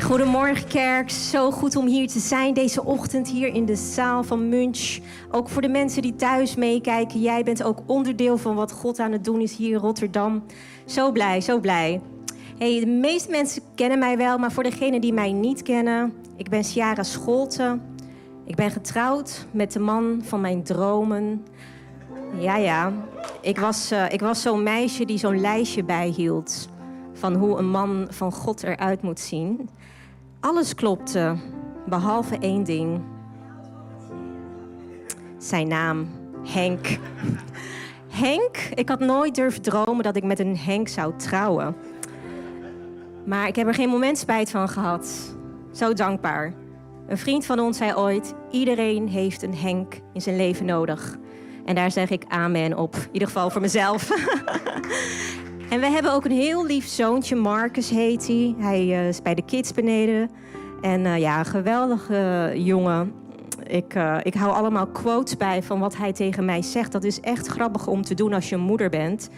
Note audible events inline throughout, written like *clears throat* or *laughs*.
Goedemorgen kerk, zo goed om hier te zijn deze ochtend hier in de zaal van Munch. Ook voor de mensen die thuis meekijken, jij bent ook onderdeel van wat God aan het doen is hier in Rotterdam. Zo blij, zo blij. Hey, de meeste mensen kennen mij wel, maar voor degenen die mij niet kennen, ik ben Ciara Scholten. Ik ben getrouwd met de man van mijn dromen. Ja, ja. Ik was, uh, ik was zo'n meisje die zo'n lijstje bijhield van hoe een man van God eruit moet zien. Alles klopte, behalve één ding. Zijn naam, Henk. Henk, ik had nooit durven dromen dat ik met een Henk zou trouwen. Maar ik heb er geen moment spijt van gehad. Zo dankbaar. Een vriend van ons zei ooit: iedereen heeft een Henk in zijn leven nodig. En daar zeg ik amen op. In ieder geval voor mezelf. *laughs* en we hebben ook een heel lief zoontje, Marcus heet hij. Hij uh, is bij de kids beneden. En uh, ja, geweldige jongen. Ik, uh, ik hou allemaal quotes bij van wat hij tegen mij zegt. Dat is echt grappig om te doen als je moeder bent.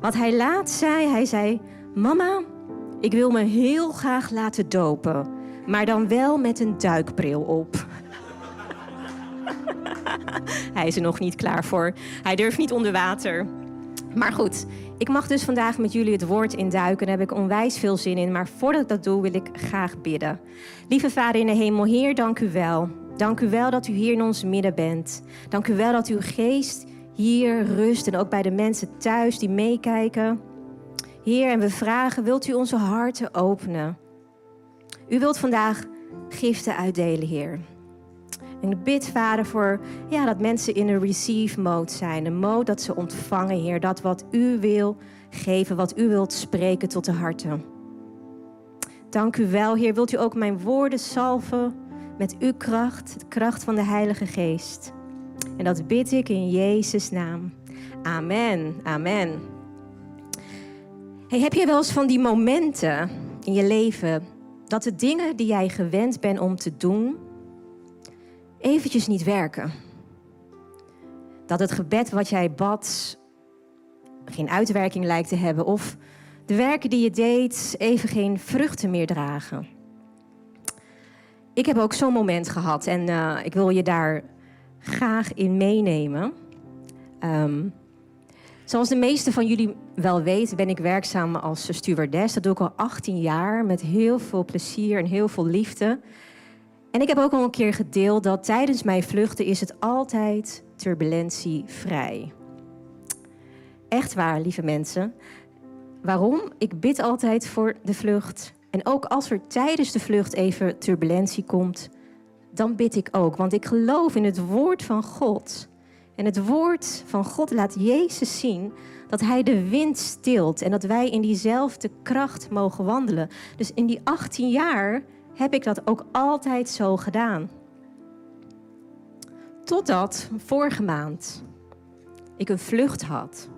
Wat hij laatst zei, hij zei... Mama, ik wil me heel graag laten dopen. Maar dan wel met een duikbril op. *laughs* hij is er nog niet klaar voor. Hij durft niet onder water. Maar goed, ik mag dus vandaag met jullie het woord induiken. Daar heb ik onwijs veel zin in. Maar voordat ik dat doe, wil ik graag bidden. Lieve Vader in de hemel, Heer, dank u wel. Dank u wel dat u hier in ons midden bent. Dank u wel dat uw geest hier rust en ook bij de mensen thuis die meekijken. Heer, en we vragen, wilt u onze harten openen? U wilt vandaag giften uitdelen, Heer. En ik bid, Vader, voor ja, dat mensen in een receive mode zijn. Een mode dat ze ontvangen, Heer. Dat wat u wil geven, wat u wilt spreken tot de harten. Dank u wel, Heer. Wilt u ook mijn woorden salven met uw kracht, de kracht van de Heilige Geest. En dat bid ik in Jezus' naam. Amen, amen. Hey, heb je wel eens van die momenten in je leven dat de dingen die jij gewend bent om te doen, eventjes niet werken. Dat het gebed wat jij bad geen uitwerking lijkt te hebben. Of de werken die je deed even geen vruchten meer dragen. Ik heb ook zo'n moment gehad en uh, ik wil je daar graag in meenemen. Um, zoals de meesten van jullie wel weten, ben ik werkzaam als stewardess. Dat doe ik al 18 jaar met heel veel plezier en heel veel liefde. En ik heb ook al een keer gedeeld dat tijdens mijn vluchten is het altijd turbulentievrij. Echt waar, lieve mensen. Waarom? Ik bid altijd voor de vlucht. En ook als er tijdens de vlucht even turbulentie komt, dan bid ik ook. Want ik geloof in het woord van God. En het woord van God laat Jezus zien dat Hij de wind stilt en dat wij in diezelfde kracht mogen wandelen. Dus in die 18 jaar heb ik dat ook altijd zo gedaan. Totdat vorige maand ik een vlucht had.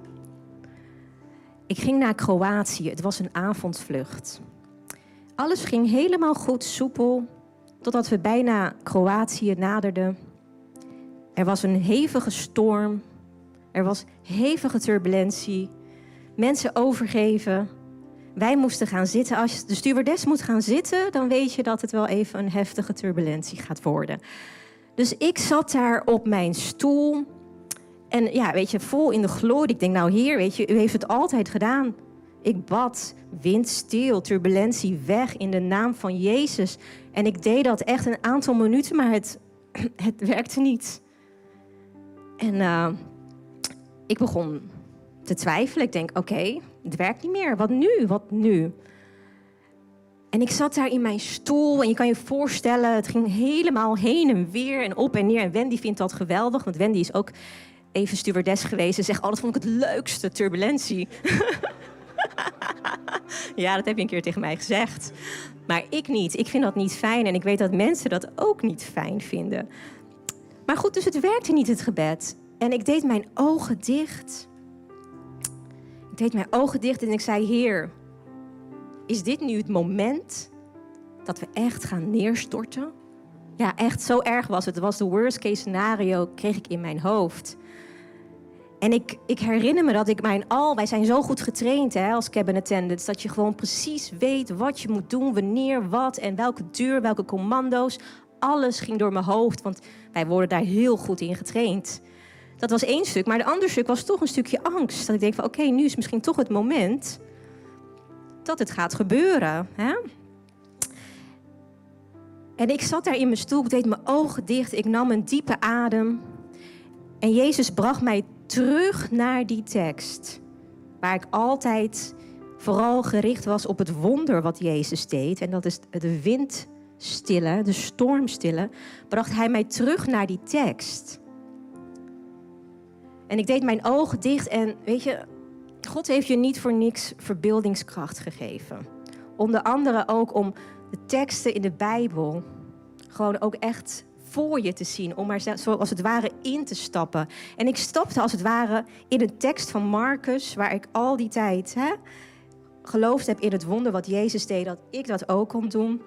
Ik ging naar Kroatië. Het was een avondvlucht. Alles ging helemaal goed, soepel, totdat we bijna Kroatië naderden. Er was een hevige storm. Er was hevige turbulentie. Mensen overgeven. Wij moesten gaan zitten. Als de stewardess moet gaan zitten, dan weet je dat het wel even een heftige turbulentie gaat worden. Dus ik zat daar op mijn stoel. En ja, weet je, vol in de glorie. Ik denk, nou heer, weet je, u heeft het altijd gedaan. Ik bad, wind stil, turbulentie weg in de naam van Jezus. En ik deed dat echt een aantal minuten, maar het, *clears throat* het werkte niet. En uh, ik begon te twijfelen. Ik denk, oké, het werkt niet meer. Wat nu? Wat nu? En ik zat daar in mijn stoel en je kan je voorstellen, het ging helemaal heen en weer en op en neer. En Wendy vindt dat geweldig, want Wendy is ook even stewardess geweest. Ze zegt, oh, dat vond ik het leukste, turbulentie. *laughs* ja, dat heb je een keer tegen mij gezegd. Maar ik niet. Ik vind dat niet fijn en ik weet dat mensen dat ook niet fijn vinden. Maar goed, dus het werkte niet, het gebed. En ik deed mijn ogen dicht. Deed mijn ogen dicht en ik zei: Heer, is dit nu het moment dat we echt gaan neerstorten? Ja, echt zo erg was het. Het was de worst case scenario, kreeg ik in mijn hoofd. En ik, ik herinner me dat ik mijn al, wij zijn zo goed getraind hè, als cabin attendants, dat je gewoon precies weet wat je moet doen, wanneer, wat en welke deur, welke commando's. Alles ging door mijn hoofd, want wij worden daar heel goed in getraind. Dat was één stuk, maar de andere stuk was toch een stukje angst. Dat ik denk van oké, nu is misschien toch het moment dat het gaat gebeuren. Hè? En ik zat daar in mijn stoel, ik deed mijn ogen dicht, ik nam een diepe adem. En Jezus bracht mij terug naar die tekst. Waar ik altijd vooral gericht was op het wonder wat Jezus deed. En dat is de wind stillen, de storm stillen. Bracht hij mij terug naar die tekst. En ik deed mijn ogen dicht en weet je, God heeft je niet voor niks verbeeldingskracht gegeven. Onder andere ook om de teksten in de Bijbel gewoon ook echt voor je te zien. Om er zo als het ware in te stappen. En ik stapte als het ware in een tekst van Marcus, waar ik al die tijd hè, geloofd heb in het wonder wat Jezus deed, dat ik dat ook kon doen.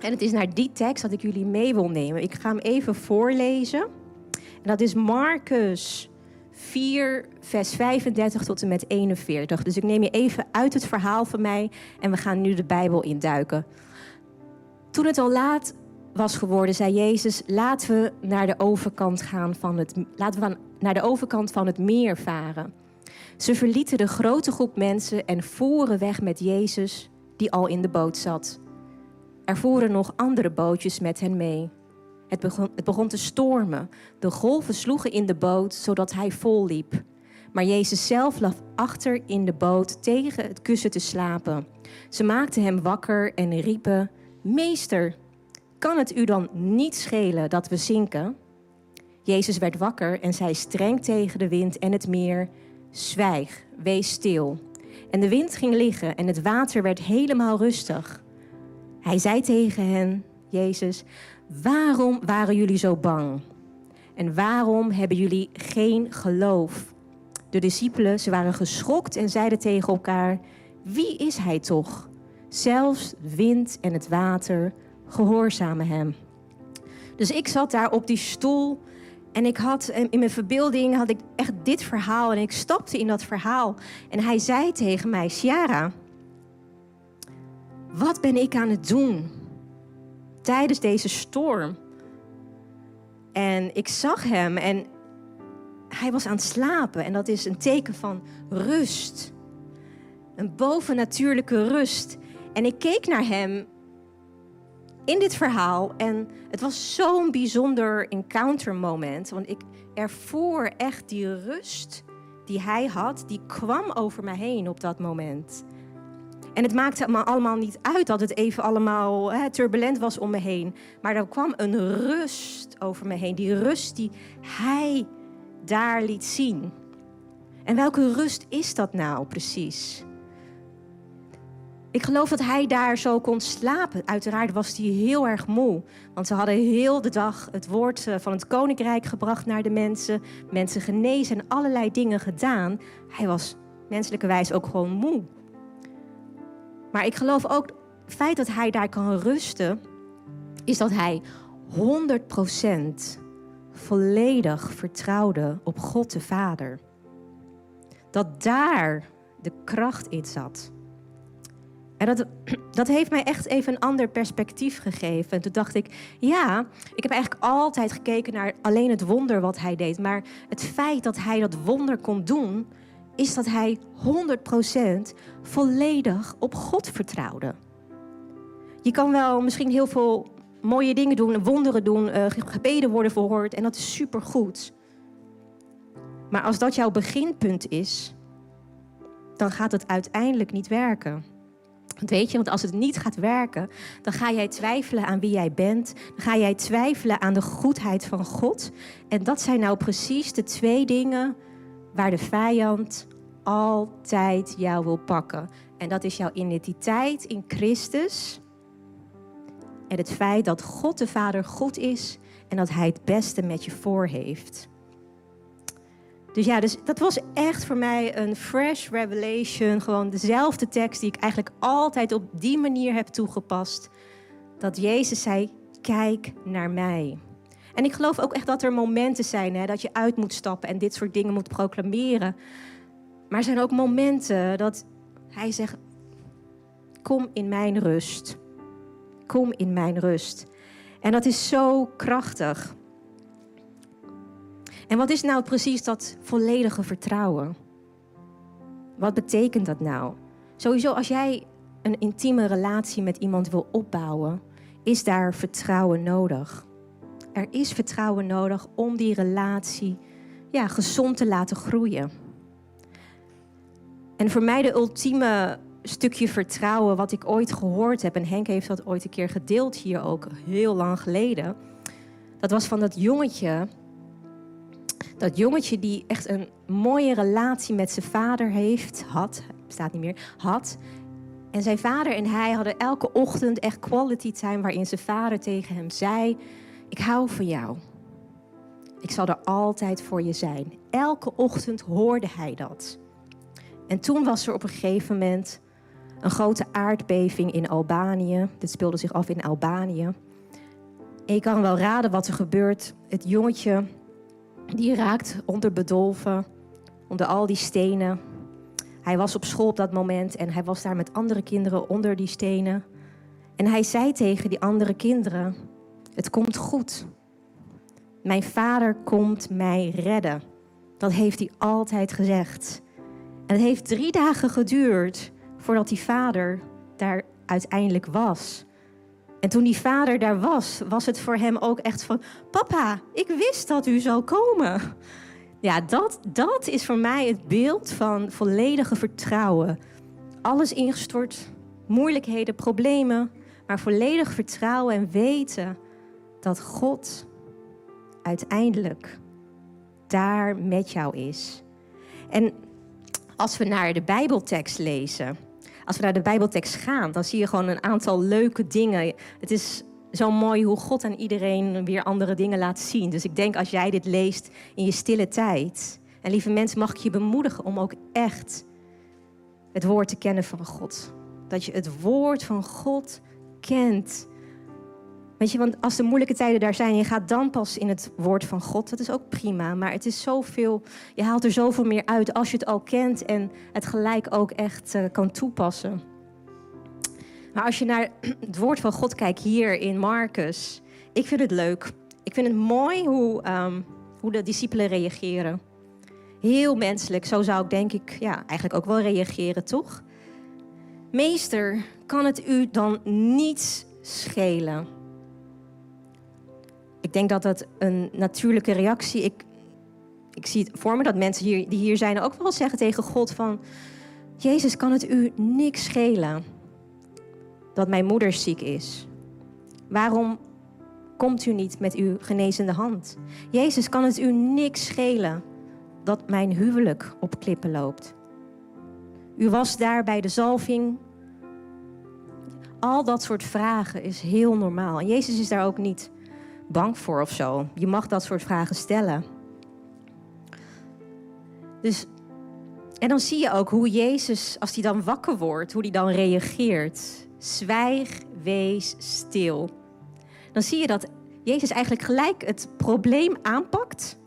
En het is naar die tekst dat ik jullie mee wil nemen. Ik ga hem even voorlezen. En dat is Marcus 4, vers 35 tot en met 41. Dus ik neem je even uit het verhaal van mij en we gaan nu de Bijbel induiken. Toen het al laat was geworden, zei Jezus: Laten we naar de overkant gaan van het, laten we naar de overkant van het meer varen. Ze verlieten de grote groep mensen en voeren weg met Jezus, die al in de boot zat. Er voeren nog andere bootjes met hen mee. Het begon, het begon te stormen. De golven sloegen in de boot, zodat hij vol liep. Maar Jezus zelf lag achter in de boot tegen het kussen te slapen. Ze maakten hem wakker en riepen: Meester, kan het u dan niet schelen dat we zinken? Jezus werd wakker en zei streng tegen de wind en het meer: Zwijg, wees stil. En de wind ging liggen en het water werd helemaal rustig. Hij zei tegen hen: Jezus, waarom waren jullie zo bang? En waarom hebben jullie geen geloof? De discipelen, ze waren geschokt en zeiden tegen elkaar: Wie is hij toch? Zelfs wind en het water gehoorzamen hem. Dus ik zat daar op die stoel en ik had in mijn verbeelding had ik echt dit verhaal en ik stapte in dat verhaal en hij zei tegen mij: "Ciara, wat ben ik aan het doen tijdens deze storm?" En ik zag hem en hij was aan het slapen en dat is een teken van rust. Een bovennatuurlijke rust. En ik keek naar hem in dit verhaal. En het was zo'n bijzonder encounter moment. Want ik ervoer echt die rust die hij had, die kwam over me heen op dat moment. En het maakte me allemaal niet uit dat het even allemaal hè, turbulent was om me heen. Maar er kwam een rust over me heen. Die rust die hij daar liet zien. En welke rust is dat nou precies? Ik geloof dat hij daar zo kon slapen. Uiteraard was hij heel erg moe. Want ze hadden heel de dag het woord eh, van het koninkrijk gebracht naar de mensen. Mensen genezen en allerlei dingen gedaan. Hij was menselijkerwijs ook gewoon moe. Maar ik geloof ook, het feit dat hij daar kan rusten, is dat hij 100% volledig vertrouwde op God de Vader. Dat daar de kracht in zat. En dat, dat heeft mij echt even een ander perspectief gegeven. En toen dacht ik, ja, ik heb eigenlijk altijd gekeken naar alleen het wonder wat hij deed. Maar het feit dat hij dat wonder kon doen, is dat hij 100% volledig op God vertrouwde. Je kan wel misschien heel veel mooie dingen doen, wonderen doen, uh, gebeden worden verhoord en dat is supergoed. Maar als dat jouw beginpunt is, dan gaat het uiteindelijk niet werken. Weet je, want als het niet gaat werken, dan ga jij twijfelen aan wie jij bent. Dan ga jij twijfelen aan de goedheid van God. En dat zijn nou precies de twee dingen waar de vijand altijd jou wil pakken. En dat is jouw identiteit in Christus. En het feit dat God de Vader goed is en dat Hij het beste met je voor heeft. Dus ja, dus dat was echt voor mij een fresh revelation. Gewoon dezelfde tekst die ik eigenlijk altijd op die manier heb toegepast. Dat Jezus zei, kijk naar mij. En ik geloof ook echt dat er momenten zijn hè, dat je uit moet stappen en dit soort dingen moet proclameren. Maar er zijn ook momenten dat hij zegt: Kom in mijn rust. Kom in mijn rust. En dat is zo krachtig. En wat is nou precies dat volledige vertrouwen? Wat betekent dat nou? Sowieso, als jij een intieme relatie met iemand wil opbouwen, is daar vertrouwen nodig. Er is vertrouwen nodig om die relatie ja, gezond te laten groeien. En voor mij de ultieme stukje vertrouwen wat ik ooit gehoord heb, en Henk heeft dat ooit een keer gedeeld hier ook heel lang geleden. Dat was van dat jongetje. Dat jongetje die echt een mooie relatie met zijn vader heeft, had, bestaat niet meer, had. En zijn vader en hij hadden elke ochtend echt quality time waarin zijn vader tegen hem zei: Ik hou van jou. Ik zal er altijd voor je zijn. Elke ochtend hoorde hij dat. En toen was er op een gegeven moment een grote aardbeving in Albanië. Dit speelde zich af in Albanië. En je kan wel raden wat er gebeurt. Het jongetje die raakt onder bedolven, onder al die stenen. Hij was op school op dat moment en hij was daar met andere kinderen onder die stenen. En hij zei tegen die andere kinderen: Het komt goed. Mijn vader komt mij redden. Dat heeft hij altijd gezegd. En het heeft drie dagen geduurd voordat die vader daar uiteindelijk was. En toen die vader daar was, was het voor hem ook echt van: Papa, ik wist dat u zou komen. Ja, dat, dat is voor mij het beeld van volledige vertrouwen. Alles ingestort, moeilijkheden, problemen, maar volledig vertrouwen en weten dat God uiteindelijk daar met jou is. En als we naar de Bijbeltekst lezen, als we naar de Bijbeltekst gaan, dan zie je gewoon een aantal leuke dingen. Het is zo mooi hoe God aan iedereen weer andere dingen laat zien. Dus ik denk als jij dit leest in je stille tijd. En lieve mensen, mag ik je bemoedigen om ook echt het woord te kennen van God. Dat je het woord van God kent. Weet je, want als de moeilijke tijden daar zijn, je gaat dan pas in het woord van God. Dat is ook prima, maar het is zoveel, je haalt er zoveel meer uit als je het al kent en het gelijk ook echt uh, kan toepassen. Maar als je naar *clears throat* het woord van God kijkt hier in Marcus, ik vind het leuk. Ik vind het mooi hoe, um, hoe de discipelen reageren. Heel menselijk, zo zou ik denk ik ja, eigenlijk ook wel reageren, toch? Meester, kan het u dan niets schelen? Ik denk dat dat een natuurlijke reactie. Ik, ik zie het voor me dat mensen hier, die hier zijn ook wel zeggen tegen God van... Jezus, kan het u niks schelen dat mijn moeder ziek is? Waarom komt u niet met uw genezende hand? Jezus, kan het u niks schelen dat mijn huwelijk op klippen loopt? U was daar bij de zalving. Al dat soort vragen is heel normaal. En Jezus is daar ook niet bang voor of zo. Je mag dat soort vragen stellen. Dus, en dan zie je ook hoe Jezus, als hij dan wakker wordt, hoe hij dan reageert. Zwijg, wees stil. Dan zie je dat Jezus eigenlijk gelijk het probleem aanpakt.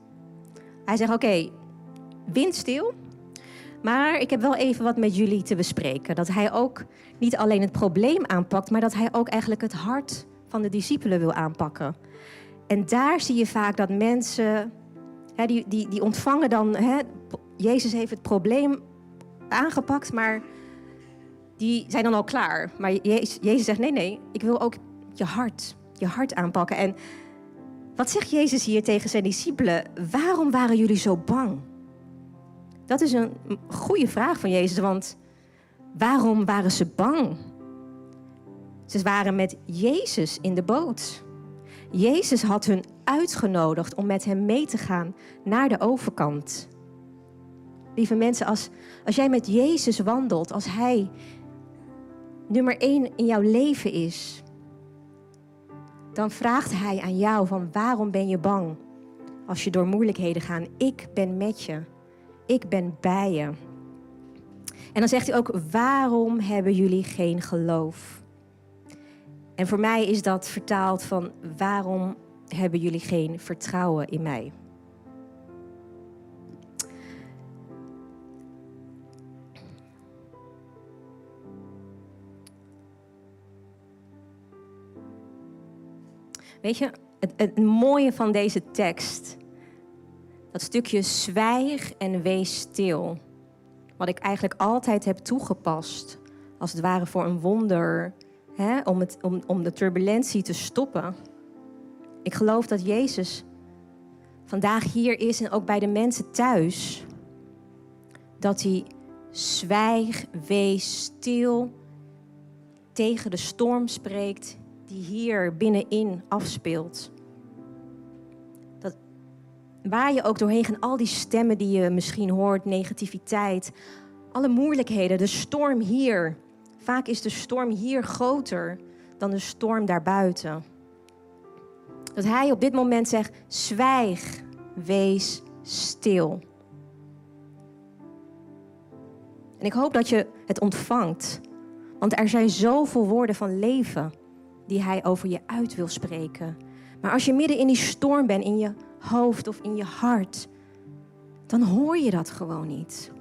Hij zegt: Oké, okay, wind stil. Maar ik heb wel even wat met jullie te bespreken. Dat hij ook niet alleen het probleem aanpakt, maar dat hij ook eigenlijk het hart van de discipelen wil aanpakken. En daar zie je vaak dat mensen, hè, die, die, die ontvangen dan, hè, Jezus heeft het probleem aangepakt, maar die zijn dan al klaar. Maar Jezus, Jezus zegt, nee, nee, ik wil ook je hart, je hart aanpakken. En wat zegt Jezus hier tegen zijn discipelen? Waarom waren jullie zo bang? Dat is een goede vraag van Jezus, want waarom waren ze bang? Ze waren met Jezus in de boot. Jezus had hun uitgenodigd om met hem mee te gaan naar de overkant. Lieve mensen, als, als jij met Jezus wandelt, als Hij nummer één in jouw leven is, dan vraagt Hij aan jou van waarom ben je bang als je door moeilijkheden gaat? Ik ben met je. Ik ben bij je. En dan zegt hij ook, waarom hebben jullie geen geloof? En voor mij is dat vertaald van waarom hebben jullie geen vertrouwen in mij? Weet je, het, het mooie van deze tekst, dat stukje zwijg en wees stil, wat ik eigenlijk altijd heb toegepast, als het ware voor een wonder, hè, om, het, om, om de turbulentie te stoppen. Ik geloof dat Jezus vandaag hier is en ook bij de mensen thuis, dat hij zwijg, wees stil, tegen de storm spreekt die hier binnenin afspeelt. Dat, waar je ook doorheen gaat, al die stemmen die je misschien hoort, negativiteit, alle moeilijkheden, de storm hier. Vaak is de storm hier groter dan de storm daarbuiten. Dat hij op dit moment zegt: zwijg, wees stil. En ik hoop dat je het ontvangt. Want er zijn zoveel woorden van leven die hij over je uit wil spreken. Maar als je midden in die storm bent, in je hoofd of in je hart, dan hoor je dat gewoon niet.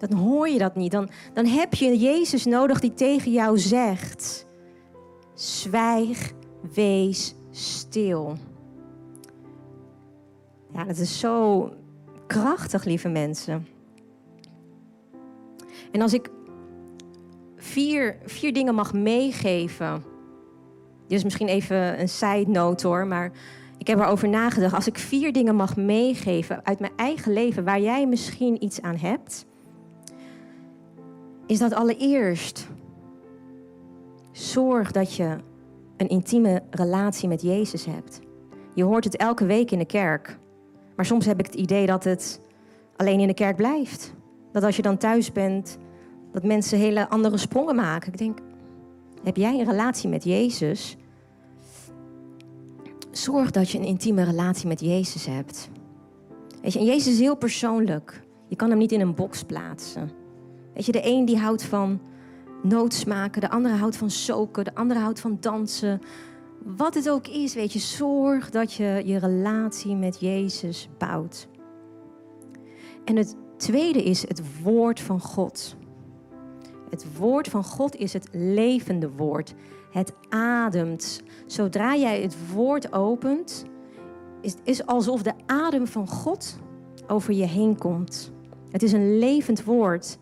Dan hoor je dat niet. Dan, dan heb je Jezus nodig die tegen jou zegt: zwijg, wees stil. Ja, dat is zo krachtig, lieve mensen. En als ik vier, vier dingen mag meegeven dit is misschien even een side note hoor, maar ik heb erover nagedacht. Als ik vier dingen mag meegeven uit mijn eigen leven waar jij misschien iets aan hebt, is dat allereerst zorg dat je een intieme relatie met Jezus hebt. Je hoort het elke week in de kerk, maar soms heb ik het idee dat het alleen in de kerk blijft. Dat als je dan thuis bent, dat mensen hele andere sprongen maken. Ik denk, heb jij een relatie met Jezus? Zorg dat je een intieme relatie met Jezus hebt. Weet je, en Jezus is heel persoonlijk. Je kan hem niet in een box plaatsen. Weet je, de een die houdt van noodsmaken, de andere houdt van soken, de andere houdt van dansen. Wat het ook is, weet je, zorg dat je je relatie met Jezus bouwt. En het tweede is het woord van God. Het woord van God is het levende woord. Het ademt. Zodra jij het woord opent, is is alsof de adem van God over je heen komt. Het is een levend woord.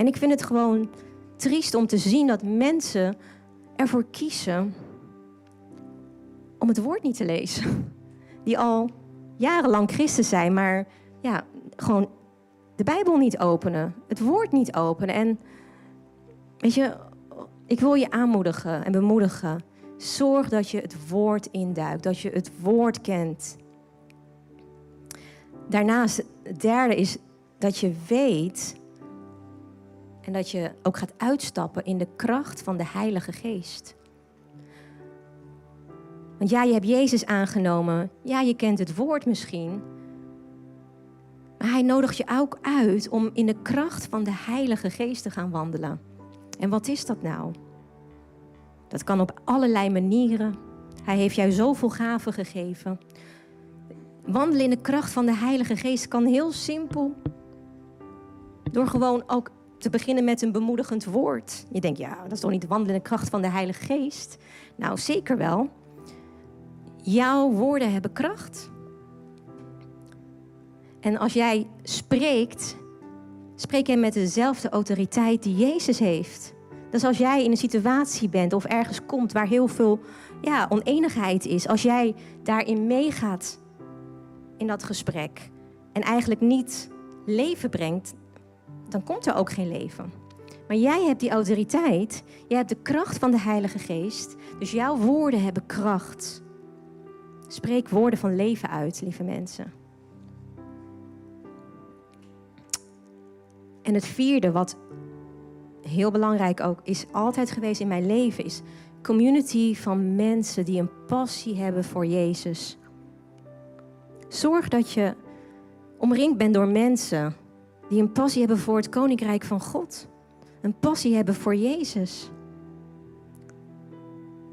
En ik vind het gewoon triest om te zien dat mensen ervoor kiezen om het woord niet te lezen. *laughs* Die al jarenlang christen zijn, maar ja, gewoon de Bijbel niet openen, het woord niet openen. En Weet je, ik wil je aanmoedigen en bemoedigen. Zorg dat je het woord induikt, dat je het woord kent. Daarnaast, het derde is dat je weet en dat je ook gaat uitstappen in de kracht van de Heilige Geest. Want ja, je hebt Jezus aangenomen. Ja, je kent het woord misschien. Maar hij nodigt je ook uit om in de kracht van de Heilige Geest te gaan wandelen. En wat is dat nou? Dat kan op allerlei manieren. Hij heeft jou zoveel gaven gegeven. Wandelen in de kracht van de Heilige Geest kan heel simpel. Door gewoon ook te beginnen met een bemoedigend woord. Je denkt, ja, dat is toch niet de kracht van de Heilige Geest? Nou, zeker wel. Jouw woorden hebben kracht. En als jij spreekt, spreek jij met dezelfde autoriteit die Jezus heeft. Dus als jij in een situatie bent of ergens komt waar heel veel ja, oneenigheid is, als jij daarin meegaat in dat gesprek en eigenlijk niet leven brengt, dan komt er ook geen leven. Maar jij hebt die autoriteit, jij hebt de kracht van de Heilige Geest, dus jouw woorden hebben kracht. Spreek woorden van leven uit, lieve mensen. En het vierde wat heel belangrijk ook is altijd geweest in mijn leven, is community van mensen die een passie hebben voor Jezus. Zorg dat je omringd bent door mensen die een passie hebben voor het koninkrijk van God. Een passie hebben voor Jezus.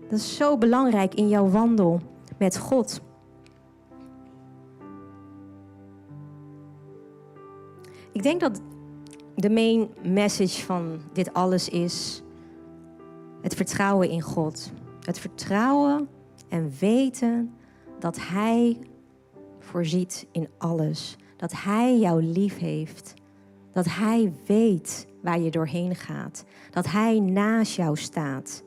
Dat is zo belangrijk in jouw wandel. met God. Ik denk dat de main message van dit alles is het vertrouwen in God. Het vertrouwen en weten dat Hij voorziet in alles. Dat Hij jou lief heeft. Dat Hij weet waar je doorheen gaat. Dat Hij naast jou staat.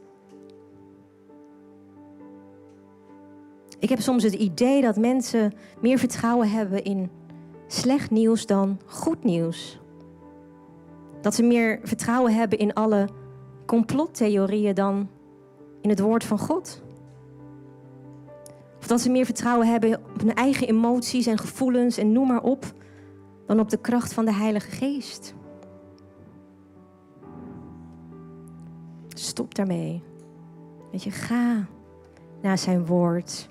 Ik heb soms het idee dat mensen meer vertrouwen hebben in slecht nieuws dan goed nieuws. Dat ze meer vertrouwen hebben in alle complottheorieën dan in het woord van God. Of dat ze meer vertrouwen hebben op hun eigen emoties en gevoelens en noem maar op, dan op de kracht van de Heilige Geest. Stop daarmee. Weet je, ga naar zijn woord.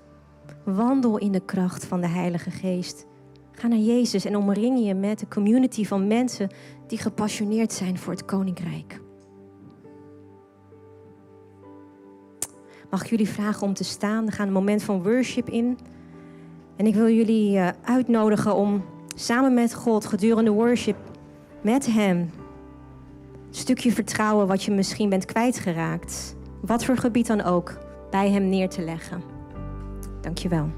Wandel in de kracht van de Heilige Geest. Ga naar Jezus en omring je met de community van mensen die gepassioneerd zijn voor het Koninkrijk. Mag ik jullie vragen om te staan? We gaan een moment van worship in. En ik wil jullie eh, uitnodigen om samen met God gedurende worship met Hem een stukje vertrouwen wat je misschien bent kwijtgeraakt, wat voor gebied dan ook, bij Hem neer te leggen. Dankjewel.